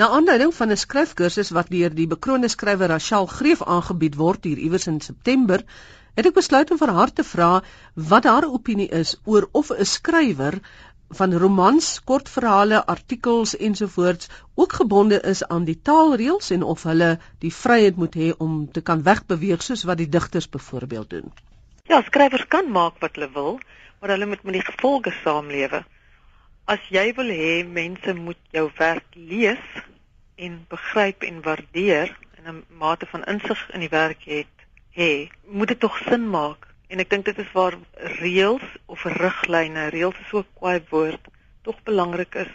Na aanleiding van 'n skryfkursus wat deur die bekroonde skrywer Rachel Greef aangebied word hier iewers in September, het ek besluit om vir haar te vra wat haar opinie is oor of 'n skrywer van romans, kortverhale, artikels ensovoorts ook gebonde is aan die taalreëls en of hulle die vryheid moet hê om te kan wegbeweeg soos wat die digters byvoorbeeld doen. Ja, skrywers kan maak wat hulle wil, maar hulle moet met die gevolge saamlewe. As jy wil hê mense moet jou werk lees en begryp en waardeer en 'n mate van insig in die werk het, hê, moet dit tog sin maak En ek dink dit is waar reëls of riglyne, reëls is so 'n kwaai woord, tog belangrik is.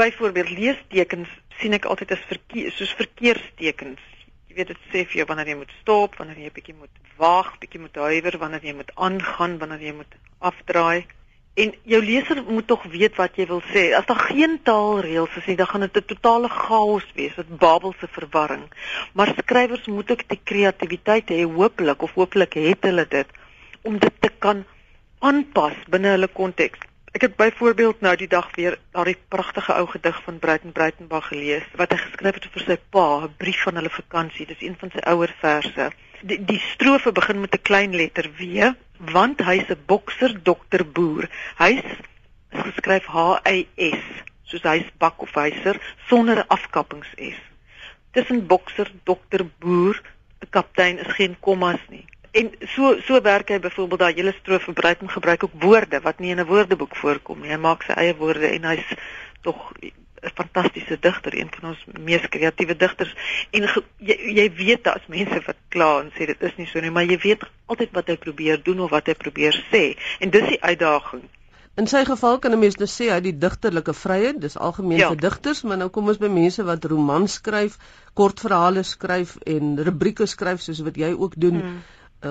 Byvoorbeeld leestekens sien ek altyd as verkeer, soos verkeerstekens. Jy weet dit sê vir jou wanneer jy moet stop, wanneer jy 'n bietjie moet wag, bietjie moet huiwer, wanneer jy moet aangaan, wanneer jy moet afdraai. En jou leser moet tog weet wat jy wil sê. As daar geen taalreëls is nie, dan gaan dit 'n totale chaos wees, 'n babelse verwarring. Maar skrywers moet ook die kreatiwiteit hê, hooplik of hooplik het hulle dit om dit te kan aanpas binne hulle konteks. Ek het byvoorbeeld nou die dag weer daardie pragtige ou gedig van Breiten Breitenberg gelees wat hy geskryf het vir sy pa, 'n brief van hulle vakansie. Dis een van sy ouer verse. Die, die strofe begin met 'n klein letter W, want hy's 'n bokser, dokter, boer. Hy's geskryf H Y S, soos hy's bak of hyser sonder afkappings S. Tussen bokser, dokter, boer, 'n kaptein is geen kommas nie. En so so werk hy byvoorbeeld daai hele strofe verbruik en gebruik ook woorde wat nie in 'n woordeboek voorkom nie. Hy maak sy eie woorde en hy's tog 'n fantastiese digter, een van ons mees kreatiewe digters. En jy jy weet as mense wat kla en sê dit is nie so nie, maar jy weet altyd wat hy probeer doen of wat hy probeer sê. En dis die uitdaging. In sy geval kan 'n mens dus sê hy die digterlike vryheid, dis algemeen ja. vir digters, maar nou kom ons by mense wat romans skryf, kortverhale skryf en rubrieke skryf soos wat jy ook doen. Hmm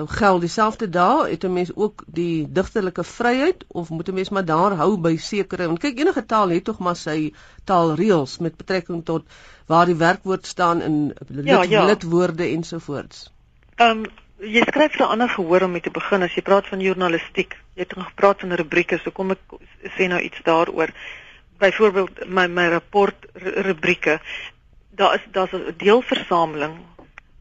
geld dieselfde dae het 'n mens ook die digterlike vryheid of moet 'n mens maar daar hou by sekere want kyk enige taal het tog maar sy taalreëls met betrekking tot waar die werkwoord staan in lid, ja, ja. lidwoorde ensovoorts. Ehm um, jy skryf vir ander gehoor om mee te begin as jy praat van journalistiek. Jy het gepraat van rubrieke, so kom ek sê nou iets daaroor. Byvoorbeeld my my rapport rubrieke. Daar is daar's 'n deelversameling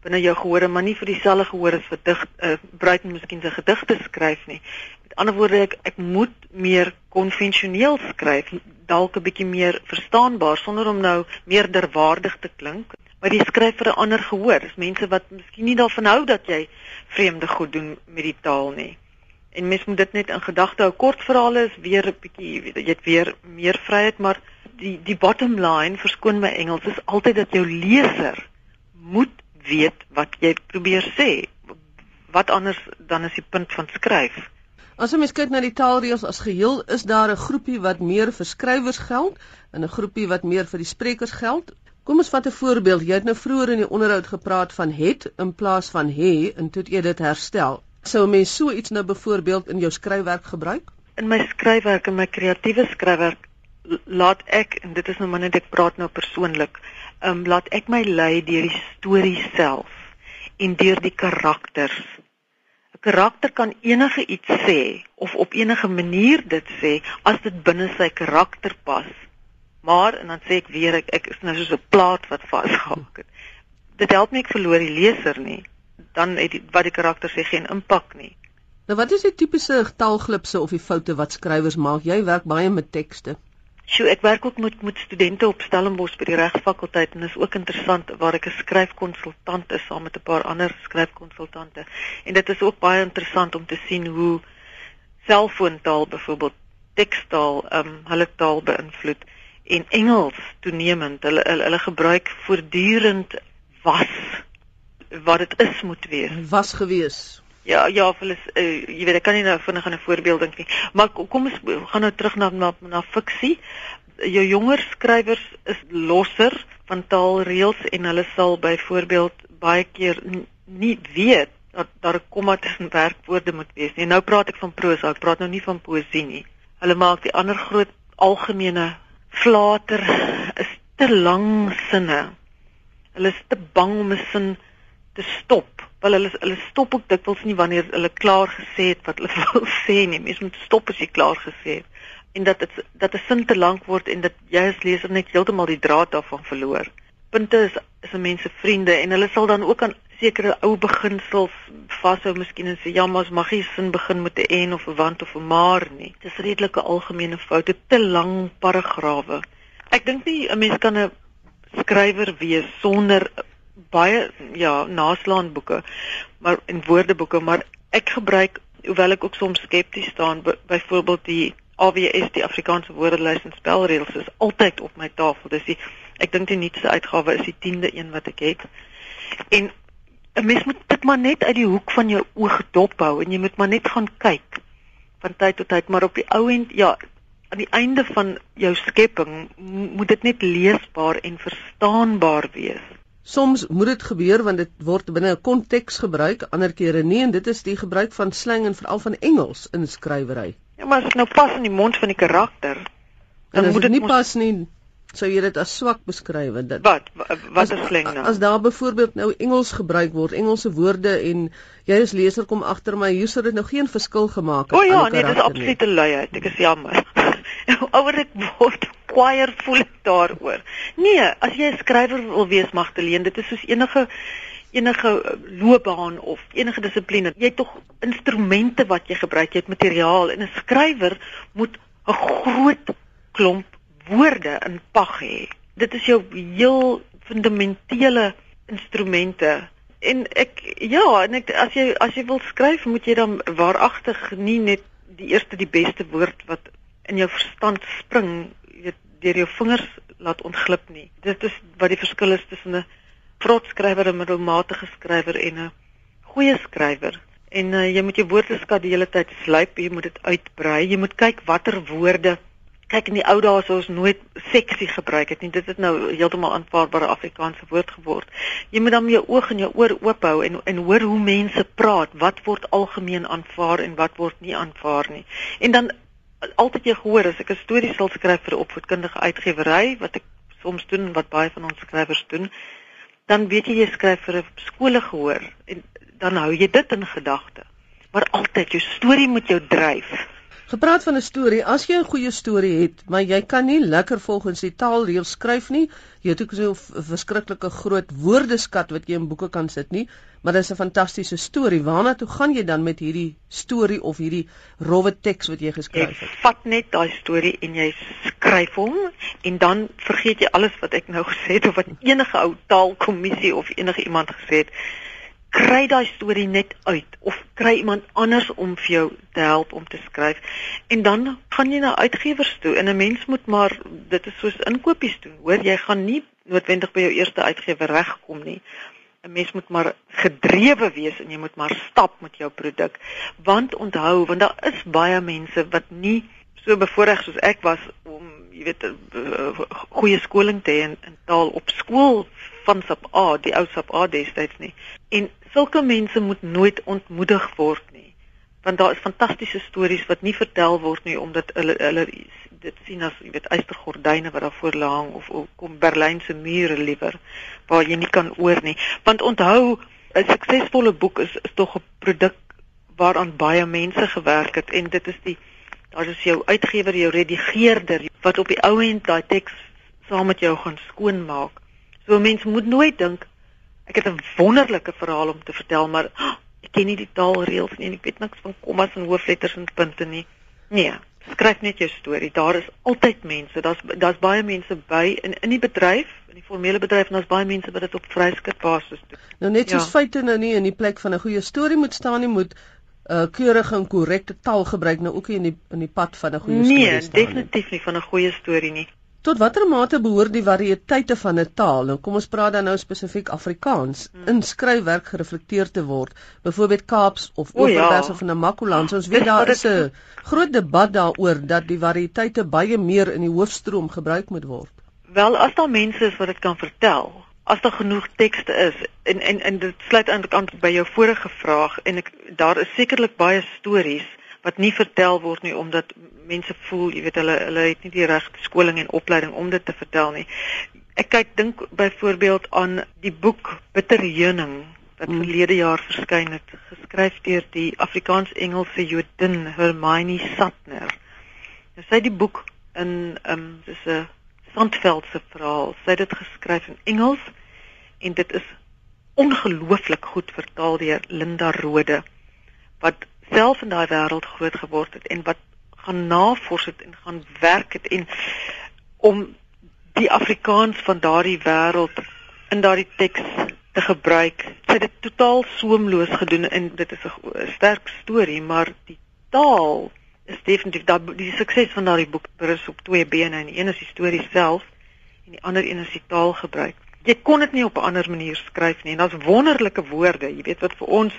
binne jou gehore, maar nie vir dieselfde gehoor as vir dig uh, Bruiten miskien sy gedigte skryf nie. Met ander woorde ek ek moet meer konvensioneel skryf, dalk 'n bietjie meer verstaanbaar sonder om nou meer derwaardig te klink. Maar jy skryf vir 'n ander gehoor, dis mense wat miskien nie daarvan hou dat jy vreemde goed doen met die taal nie. En mens moet dit net in gedagte hou. Kortverhale is weer 'n bietjie jy het weer meer vryheid, maar die die bottom line, verskoon my Engels, is altyd dat jou leser moet weet wat jy probeer sê. Wat anders dan is die punt van skryf? As jy mens kyk na die taalreëls as geheel, is daar 'n groepie wat meer vir skrywers geld en 'n groepie wat meer vir die sprekers geld. Kom ons vat 'n voorbeeld. Jy het nou vroeër in die onderhoud gepraat van het in plaas van he en toe jy dit herstel. Sou mens so iets nou byvoorbeeld in jou skryfwerk gebruik? In my skryfwerk en my kreatiewe skryfwerk laat ek en dit is nou maar net ek praat nou persoonlik um, laat ek my lei deur die storie self en deur die karakters. 'n Karakter kan enige iets sê of op enige manier dit sê as dit binne sy karakter pas. Maar en dan sê ek weer ek, ek is nou soos 'n plaat wat vasgehak het. Dit help nie ek verloor die leser nie. Dan het die, wat die karakter sê geen impak nie. Nou wat is die tipiese taalglipse of die foute wat skrywers maak? Jy werk baie met tekste. So ek werk ook met met studente op Stellenbosch by die regsfakulteit en is ook interessant waar ek 'n skryfkonsultant is saam met 'n paar ander skryfkonsultante. En dit is ook baie interessant om te sien hoe selfoontaal byvoorbeeld tekstaal ehm um, hulle taal beïnvloed en Engels toenemend hulle hulle, hulle gebruik voortdurend was wat dit is moet wees. Was gewees. Ja, ja, hulle is uh, jy weet ek kan nie nou vinnig aan 'n voorbeeld dink nie. Maar kom ons gaan nou terug na na, na fiksie. Jou jonger skrywers is losser van taalreëls en hulle sal byvoorbeeld baie keer nie weet dat daar 'n komma tussen werkwoorde moet wees nie. Nou praat ek van prosa, ek praat nou nie van poësie nie. Hulle maak die ander groot algemene flater is te lang sinne. Hulle is te bang om 'n sin te stop wel hulle hulle stop ook dikwels nie wanneer hulle klaar gesê het wat hulle wil sê nie. Mens moet stop as jy klaar gesê het. en dat dit dat 'n sin te lank word en dat jy as leser net heeltemal die draad daarvan verloor. Punte is is 'n mens se vriende en hulle sal dan ook aan sekere ou beginsels vashou miskien en sê ja, maar mag jy sin begin met 'n en of 'n want of 'n maar nie. Dis redelike algemene foute, te lang paragrawe. Ek dink nie 'n mens kan 'n skrywer wees sonder baie ja, naslaan boeke, maar en woordeboeke, maar ek gebruik hoewel ek ook soms skepties staan byvoorbeeld die AWS die Afrikaanse woordelys en spelreëls is altyd op my tafel. Dis die ek dink die nuutste uitgawe is die 10de een wat ek het. En 'n mens moet dit maar net uit die hoek van jou oog dop hou en jy moet maar net gaan kyk van tyd tot tyd, maar op die ou end ja, aan die einde van jou skepping moet dit net leesbaar en verstaanbaar wees. Soms moet dit gebeur want dit word binne 'n konteks gebruik, ander kere nie en dit is die gebruik van slang en veral van Engels in skrywery. Ja, maar as dit nou pas in die mond van die karakter, dan moet dit nie pas nie. Sou jy dit as swak beskryf dit? Wat wat is slang nou? As daar byvoorbeeld nou Engels gebruik word, Engelse woorde en jy as leser kom agter my, hier sou dit nou geen verskil gemaak het. O ja, nee, dit is absolute luiheid. Ek is jammer. Ouer ek word kwaier voel ek daaroor. Nee, as jy 'n skrywer wil wees Magdalene, dit is soos enige enige loopbaan of enige dissipline. Jy het tog instrumente wat jy gebruik, jy het materiaal en 'n skrywer moet 'n groot klomp woorde in pag hê. Dit is jou heel fundamentele instrumente. En ek ja, en ek as jy as jy wil skryf, moet jy dan waaragtig nie net die eerste die beste woord wat in jou verstand spring deur jou vingers laat ontglip nie. Dit is wat die verskil is tussen 'n vrot skrywer en 'n middelmatige skrywer en 'n goeie skrywer. En uh, jy moet jou woordeskat die hele tyd slyp, jy moet dit uitbrei. Jy moet kyk watter woorde kyk in die ou dae sou ons nooit seksie gebruik het nie. Dit het nou heeltemal aanvaarbare Afrikaanse woord geword. Jy moet dan jou oog en jou oor oop hou en en hoor hoe mense praat. Wat word algemeen aanvaar en wat word nie aanvaar nie. En dan altyd jy gehoor as ek 'n storie sal skryf vir 'n opvoedkundige uitgewery wat ek soms doen wat baie van ons skrywers doen, dan weet jy jy skryf vir 'n skole gehoor en dan hou jy dit in gedagte. Maar altyd jou storie moet jou dryf. Gepraat van 'n storie, as jy 'n goeie storie het, maar jy kan nie lekker volgens die taalreëls skryf nie, jy het ook so 'n verskriklike groot woordeskat wat jy in boeke kan sit nie, maar dis 'n fantastiese storie. Waarna toe gaan jy dan met hierdie storie of hierdie rowwe teks wat jy geskryf het? Ek vat net daai storie en jy skryf hom en dan vergeet jy alles wat ek nou gesê het of wat enige ou taalkommissie of enige iemand gesê het kry daai storie net uit of kry iemand anders om vir jou te help om te skryf. En dan gaan jy na uitgewers toe en 'n mens moet maar dit is soos inkopies doen. Hoor jy gaan nie noodwendig by jou eerste uitgewer regkom nie. 'n mens moet maar gedrewe wees en jy moet maar stap met jou produk. Want onthou want daar is baie mense wat nie so bevoorreg soos ek was om jy weet goeie skoling te hê in, in taal op skool van SAP A, die ou SAP A destyds nie. En sulke mense moet nooit ontmoedig word nie want daar is fantastiese stories wat nie vertel word nie omdat hulle hulle dit sien as jy weet eystergordyne wat daar voor hang of, of kom Berlynse mure liewer waar jy nie kan oor nie. Want onthou 'n suksesvolle boek is is tog 'n produk waaraan baie mense gewerk het en dit is die daar is jou uitgewer jou redigeerder wat op die ou end daai teks saam met jou gaan skoonmaak. So mense moet nooit dink Ek het 'n wonderlike verhaal om te vertel, maar oh, ek ken nie die taalreëls nie en ek weet niks van kommas en hoofletters en punte nie. Nee, skryf net jou storie. Daar is altyd mense. Daar's daar's baie mense by in in die bedryf, in die formele bedryf en daar's baie mense wat dit op vryskut basis doen. Nou net soos ja. feite nou nie in die plek van 'n goeie storie moet staan nie, moet uh, keurige en korrekte taal gebruik nou ook in die in die pad van 'n goeie nee, storie staan. Nee, definitief nie van 'n goeie storie nie. Tot watter mate behoort die variëteite van 'n taal, nou kom ons praat dan nou spesifiek Afrikaans, hmm. in skryfwerk gereflekteer te word? Byvoorbeeld Kaaps of Oos-Wes ja. of Namakoland. Ons weet daar is 'n groot debat daaroor dat die variëteite baie meer in die hoofstroom gebruik moet word. Wel, as daar mense is wat dit kan vertel, as daar genoeg tekste is en en en dit sluit eintlik aan by jou vorige vraag en ek daar is sekerlik baie stories wat nie vertel word nie omdat mense voel, jy weet hulle hulle het nie die regte skoling en opleiding om dit te vertel nie. Ek kyk dink byvoorbeeld aan die boek Bitterheuning wat hmm. verlede jaar verskyn het, geskryf deur die Afrikaans-Engelse Jodin Hermione Satner. Nou sy het die boek in ehm um, dis 'n Sandveld se verhaal. Sy het dit geskryf in Engels en dit is ongelooflik goed vertaal deur Linda Rode wat self in daai wêreld groot geword het en wat gaan navors het en gaan werk het en om die Afrikaans van daardie wêreld in daardie teks te gebruik. Sy het dit totaal soemloos gedoen en dit is 'n sterk storie, maar die taal is definitief dat die sukses van daardie boek berus op twee bene en die een is die storie self en die ander een is die taalgebruik. Jy kon dit nie op 'n ander manier skryf nie en daar's wonderlike woorde, jy weet wat vir ons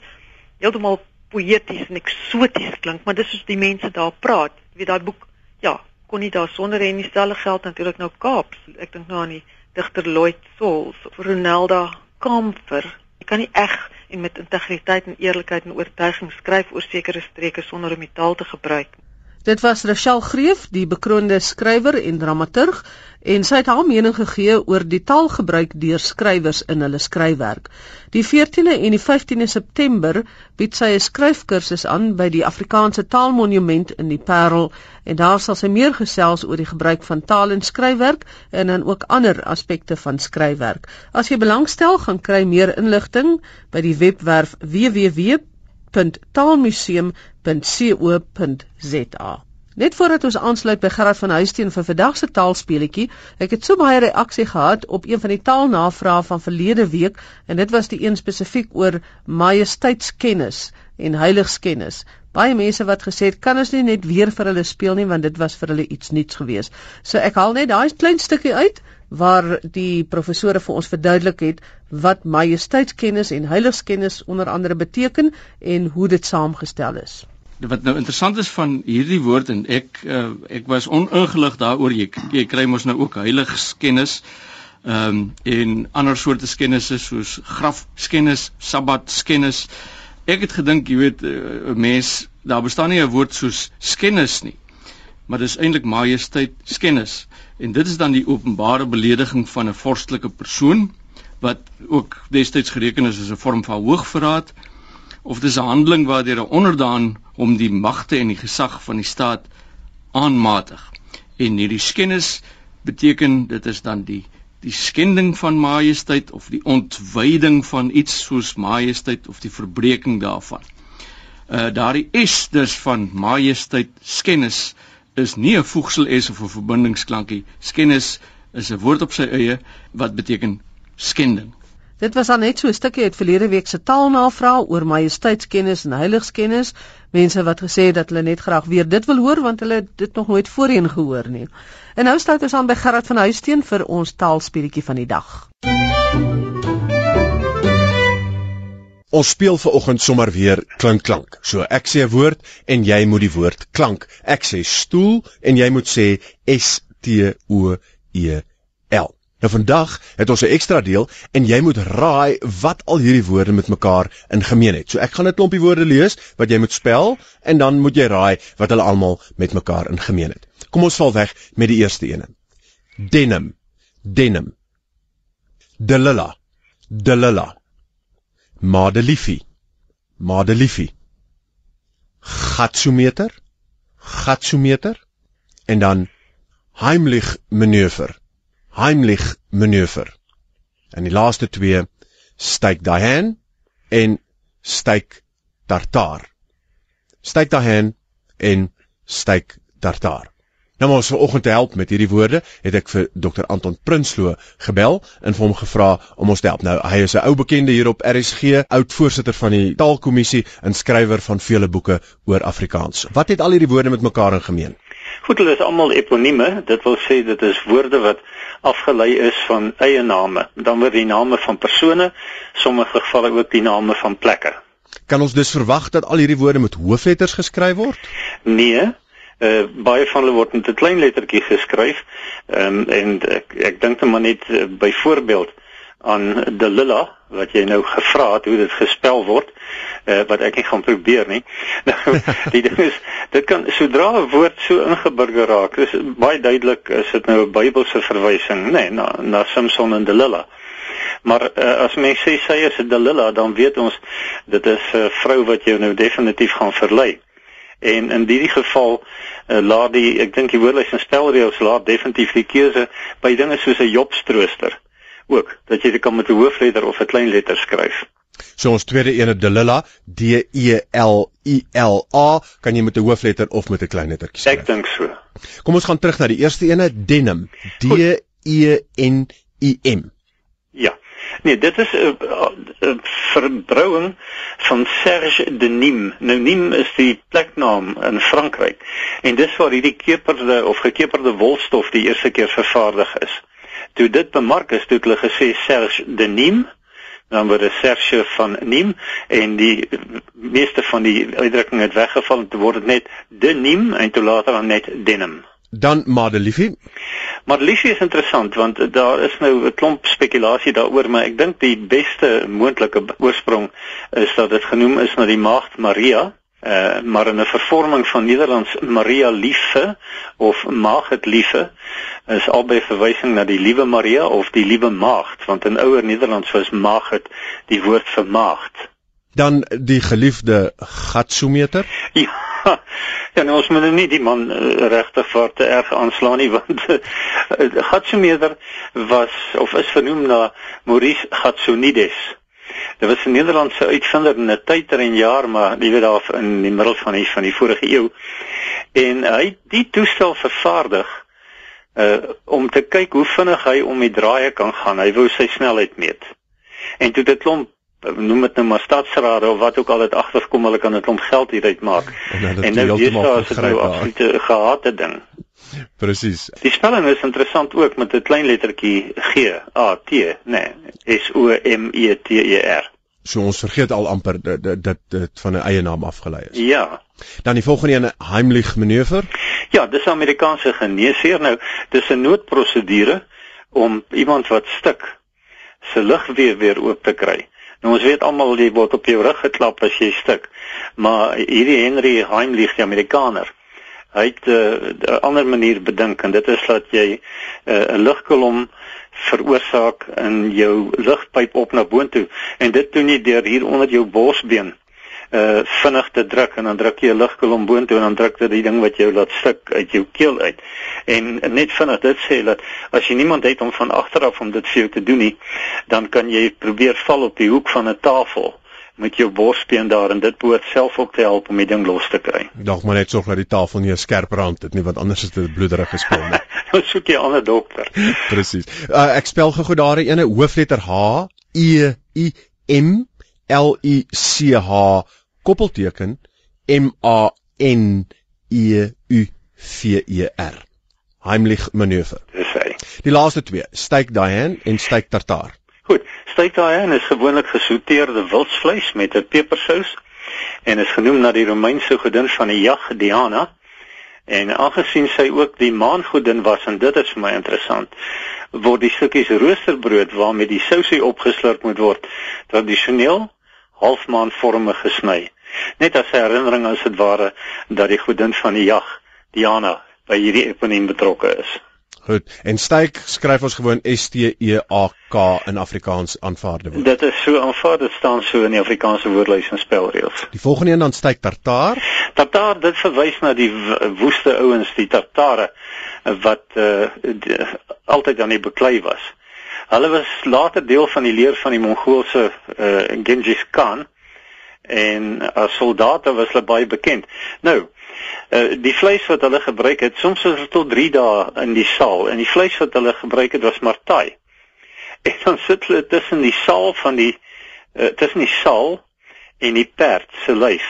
heeltemal poëties en eksoties klink, maar dis soos die mense daar praat. Jy weet daai boek, ja, kon nie daar sonder en nie stelle geld natuurlik nou Kaap. Ek dink nou aan die digter Lloyd Souls of Ronelda Kamfer. Jy kan nie eg en met integriteit en eerlikheid en oortuiging skryf oor sekere streke sonder om die taal te gebruik. Dit was Rachel Greef, die bekroonde skrywer en dramaturg, en sy het haar mening gegee oor die taalgebruik deur skrywers in hulle skryfwerk. Die 14de en die 15de September bied sy 'n skryfkursus aan by die Afrikaanse Taalmonument in die Parel en daar sal sy meer gesels oor die gebruik van taal in skryfwerk en dan ook ander aspekte van skryfwerk. As jy belangstel, gaan kry meer inligting by die webwerf www.taalmuseum.co.za. Net voordat ons aansluit by Gerard van Huisteen vir vandag se taalspeletjie, ek het so baie reaksie gehad op een van die taalnavrae van verlede week en dit was die een spesifiek oor majesteitskennis en heiligskennis. Baie mense wat gesê het kan ons nie net weer vir hulle speel nie want dit was vir hulle iets nuuts geweest. So ek haal net daai klein stukkie uit waar die professore vir ons verduidelik het wat majesteitskennis en heiligskennis onder andere beteken en hoe dit saamgestel is wat nou interessant is van hierdie woord en ek uh, ek was oningelig daaroor jy jy kry mos nou ook heiligskennis ehm um, en ander soorte skennisse soos grafskennis, sabbatskennis. Ek het gedink, jy weet, eh, 'n uh, mens daar bestaan nie 'n woord soos skennis nie. Maar dis eintlik majesteit skennis en dit is dan die openbare belediging van 'n vorstelike persoon wat ook destyds gereken is as 'n vorm van hoogverraad of dis 'n handeling waardeur 'n onderdaan hom die magte en die gesag van die staat aanmatig. En hierdie skennis beteken dit is dan die die skending van majesteit of die ontwyding van iets soos majesteit of die verbreeking daarvan. Uh daardie s dus van majesteit skennis is nie 'n voegsel s of 'n verbindingsklankie. Skennis is 'n woord op sy eie wat beteken skending. Dit was dan net so 'n stukkie uit verlede week se taalnavraag oor majesteitskennis en heiligskennis. Mense wat gesê het dat hulle net graag weer dit wil hoor want hulle dit nog nooit voorheen gehoor nie. En nou sluit ons aan by Gerard van Huisteen vir ons taalspeletjie van die dag. Ons speel ver oggend sommer weer klink klank. So ek sê 'n woord en jy moet die woord klank. Ek sê stoel en jy moet sê S T O E L. Nou vandag het ons 'n ekstra deel en jy moet raai wat al hierdie woorde met mekaar in gemeen het. So ek gaan 'n klompie woorde lees wat jy moet spel en dan moet jy raai wat hulle almal met mekaar in gemeen het. Kom ons val weg met die eerste een. Denim. Denim. Delilla. Delilla. Madeliefie. Madeliefie. Gatsometer. Gatsometer. En dan Heimlich manoeuvre. Heimlich manoeuvre. En die laaste twee styk dahen en styk tartaar. Styk dahen en styk tartaar. Nou maar ons vanoggend te help met hierdie woorde, het ek vir Dr Anton Prinsloo gebel en vir hom gevra om ons te help. Nou hy is 'n ou bekende hier op RSG, oud voorsitter van die Taalkommissie en skrywer van vele boeke oor Afrikaans. Wat het al hierdie woorde met mekaar in gemeen? Goed, hulle is almal eponieme. Dit wil sê dit is woorde wat afgelei is van eie name. Dan word die name van persone, sommige gevalle ook die name van plekke. Kan ons dus verwag dat al hierdie woorde met hoofletters geskryf word? Nee. Uh, baie van hulle word met 'n klein lettertjie geskryf. Ehm um, en ek ek dink net maar net uh, byvoorbeeld aan Delilla wat jy nou gevra het hoe dit gespel word uh, wat ek nie gaan probeer nie. Nou die ding is dit kan sodra 'n woord so ingeburger raak, is baie duidelik is dit nou 'n Bybelse verwysing, nê, nee, na na Samson en Delila. Maar uh, as mens sê sy is 'n Delila, dan weet ons dit is 'n vrou wat jou nou definitief gaan verlei. En in hierdie geval uh, laat die ek dink die woordelys en spelreëls laat definitief die keuse by dinge soos 'n jobstrooster ook dat jy dit kan met 'n hoofletter of 'n klein letter skryf. So ons tweede ene Delilla D E L I L A kan jy met 'n hoofletter of met 'n klein lettertjie skryf. Ek dink so. Kom ons gaan terug na die eerste ene Denim D E N I M. Nee, dit is 'n uh, uh, verbrouing van Serge Denim. Nou Nim is die pleknaam in Frankryk en dis waar hierdie keperde of gekeperde wolstof die eerste keer vervaardig is. Toe dit bemark is, het hulle gesê Serge Denim dan word 'n Serge van Nim en die meeste van die uitdrukking het weggeval en toe word dit net Denim en toe later dan net Denim. Dan Madeliefie. Madeliefie is interessant want daar is nou 'n klomp spekulasie daaroor, maar ek dink die beste moontlike oorsprong is dat dit genoem is na die maagd Maria, uh, maar in 'n vervorming van Nederlands Maria Liefse of Maagd Liefse is albei verwysing na die liewe Maria of die liewe maagd, want in ouer Nederlands was maagd die woord vir maagd. Dan die geliefde Gatsometer. Ja. Ja, nou ons moet nie die man uh, regtig vir te erg aanslaan nie want uh, Gatsometer was of is vernoem na Maurice Gatsonides. Dit was 'n Nederlandse uitvinder in 'n tyd en jaar maar jy weet daar in die middel van die van die vorige eeu. En hy het die toestel vervaardig uh om te kyk hoe vinnig hy om die draaie kan gaan. Hy wou sy snelheid meet. En toe dit klomp noem dit nou maar stadsrade of wat ook al dit agterkom hulle kan 'n klomp geld hieruit maak. En, en nou dis daar is nou absoluut 'n gehate ding. Presies. Die spelling is interessant ook met 'n klein lettertjie G A T, nee, S O M E T E R. So ons vergeet al amper dat dit dit van 'n eie naam afgelei is. Ja. Dan die volgende een Heimlich manoeuvre. Ja, dis 'n Amerikaanse geneesheer nou. Dis 'n noodprosedure om iemand wat stik se lug weer weer oop te kry. Nou ons weet almal jy word op jou rug geklap as jy stuk. Maar hierdie Henry Heimlich, die Amerikaner, hy het eh, 'n uh, ander manier bedink en dit is dat jy eh, 'n uh, lugkolom veroorsaak in jou lugpyp op na boontoe en dit doen jy deur hier onder jou borsbeen uh vinnig te druk en dan druk jy 'n lugkolom boontoe en dan druk dit die ding wat jou laat stik uit jou keel uit. En net vinnig dit sê dat as jy niemand het om van agteraf om dit vir jou te doen nie, dan kan jy probeer val op die hoek van 'n tafel met jou borsbeen daar en dit behoort self ook te help om die ding los te kry. Dalk maar net sorg dat die tafel nie 'n skerp rand het nie want anders is dit bloederig gespeel nie. Nou soek jy 'n ander dokter. Presies. Uh, ek spel gou daar 'n ene hoofletter H E I M L I C H koppelteken M A N E U V E R. Heimlich manoeuvre. Dis hy. Die laaste twee, steak Diane en steak tartaar. Goed, steak Diane is gewoonlik gesouteerde wildsvleis met 'n pepersous en is genoem na die Romeinse godin van die jag Diana. En aangesien sy ook die maangodin was en dit is vir my interessant, word die stukkies roosterbrood waarmee die sousie opgeslurp moet word, tradisioneel halfmaanvormig gesny net as 'n herinnering as dit ware dat die godin van die jag Diana by hierdie eponiem betrokke is. Goed. En steak skryf ons gewoon S T E A K in Afrikaans aanvaarde woord. Dit is so aanvaar dit staan so in die Afrikaanse woordelys en spelreëls. Die volgende een dan steak tartaar. Tartaar dit verwys na die woeste ouens, die tartare wat uh, altyd aan die beklei was. Hulle was later deel van die leer van die Mongoolse uh, Genghis Khan en as soldate was hulle baie bekend. Nou, uh, die vleis wat hulle gebruik het, soms was dit tot 3 dae in die saal en die vleis wat hulle gebruik het was martai. En dan sit hulle tussen die saal van die uh, tussen die saal en die perd se lyf.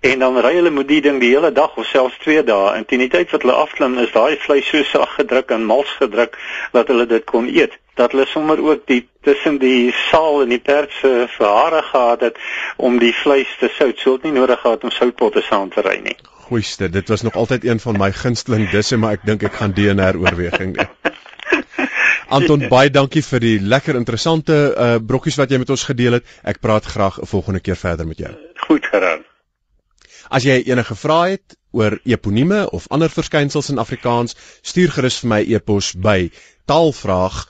En dan ry hulle met die ding die hele dag of selfs 2 dae en teen die tyd wat hulle afklim is daai vleis so sag gedruk en mals gedruk dat hulle dit kon eet dat hulle sommer ook die tussen die saal en die perd se hare gehad het om die vleis te sout. Sou dit nie nodig gehad om soutpotte saam te ry nie. Goeieste, dit was nog altyd een van my gunsteling disse, maar ek dink ek gaan DNR oorweging doen. Anton, baie dankie vir die lekker interessante uh brokkies wat jy met ons gedeel het. Ek praat graag 'n volgende keer verder met jou. Goed geraan. As jy enige vrae het oor eponieme of ander verskynsels in Afrikaans, stuur gerus vir my e-pos by taalvraag@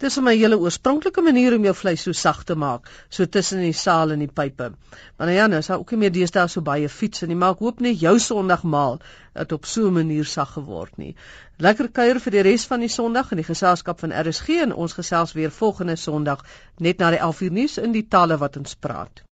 by rsg.co.za. is vir my hele oorspronklike manier om jou vleis so sag te maak, so tussen die saal en die pype. Maar nou ja, nou is daar ook nie meer deesdae so baie fiets en maar ek hoop net jou Sondagmaal het op so 'n manier sag geword nie. Lekker kuier vir die res van die Sondag in die geselskap van RSG en ons gesels weer volgende Sondag net na die 11uur nuus in die tale wat ons praat.